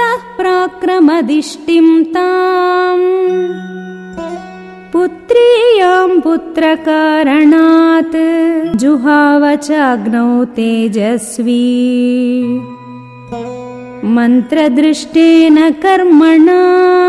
ततः प्राक्रमदिष्टिम् ताम्। पुत्रीयाम् पुत्रकारणात् जुहावचाग्नौ तेजस्वी। मन्त्रदृष्टेन कर्मणा।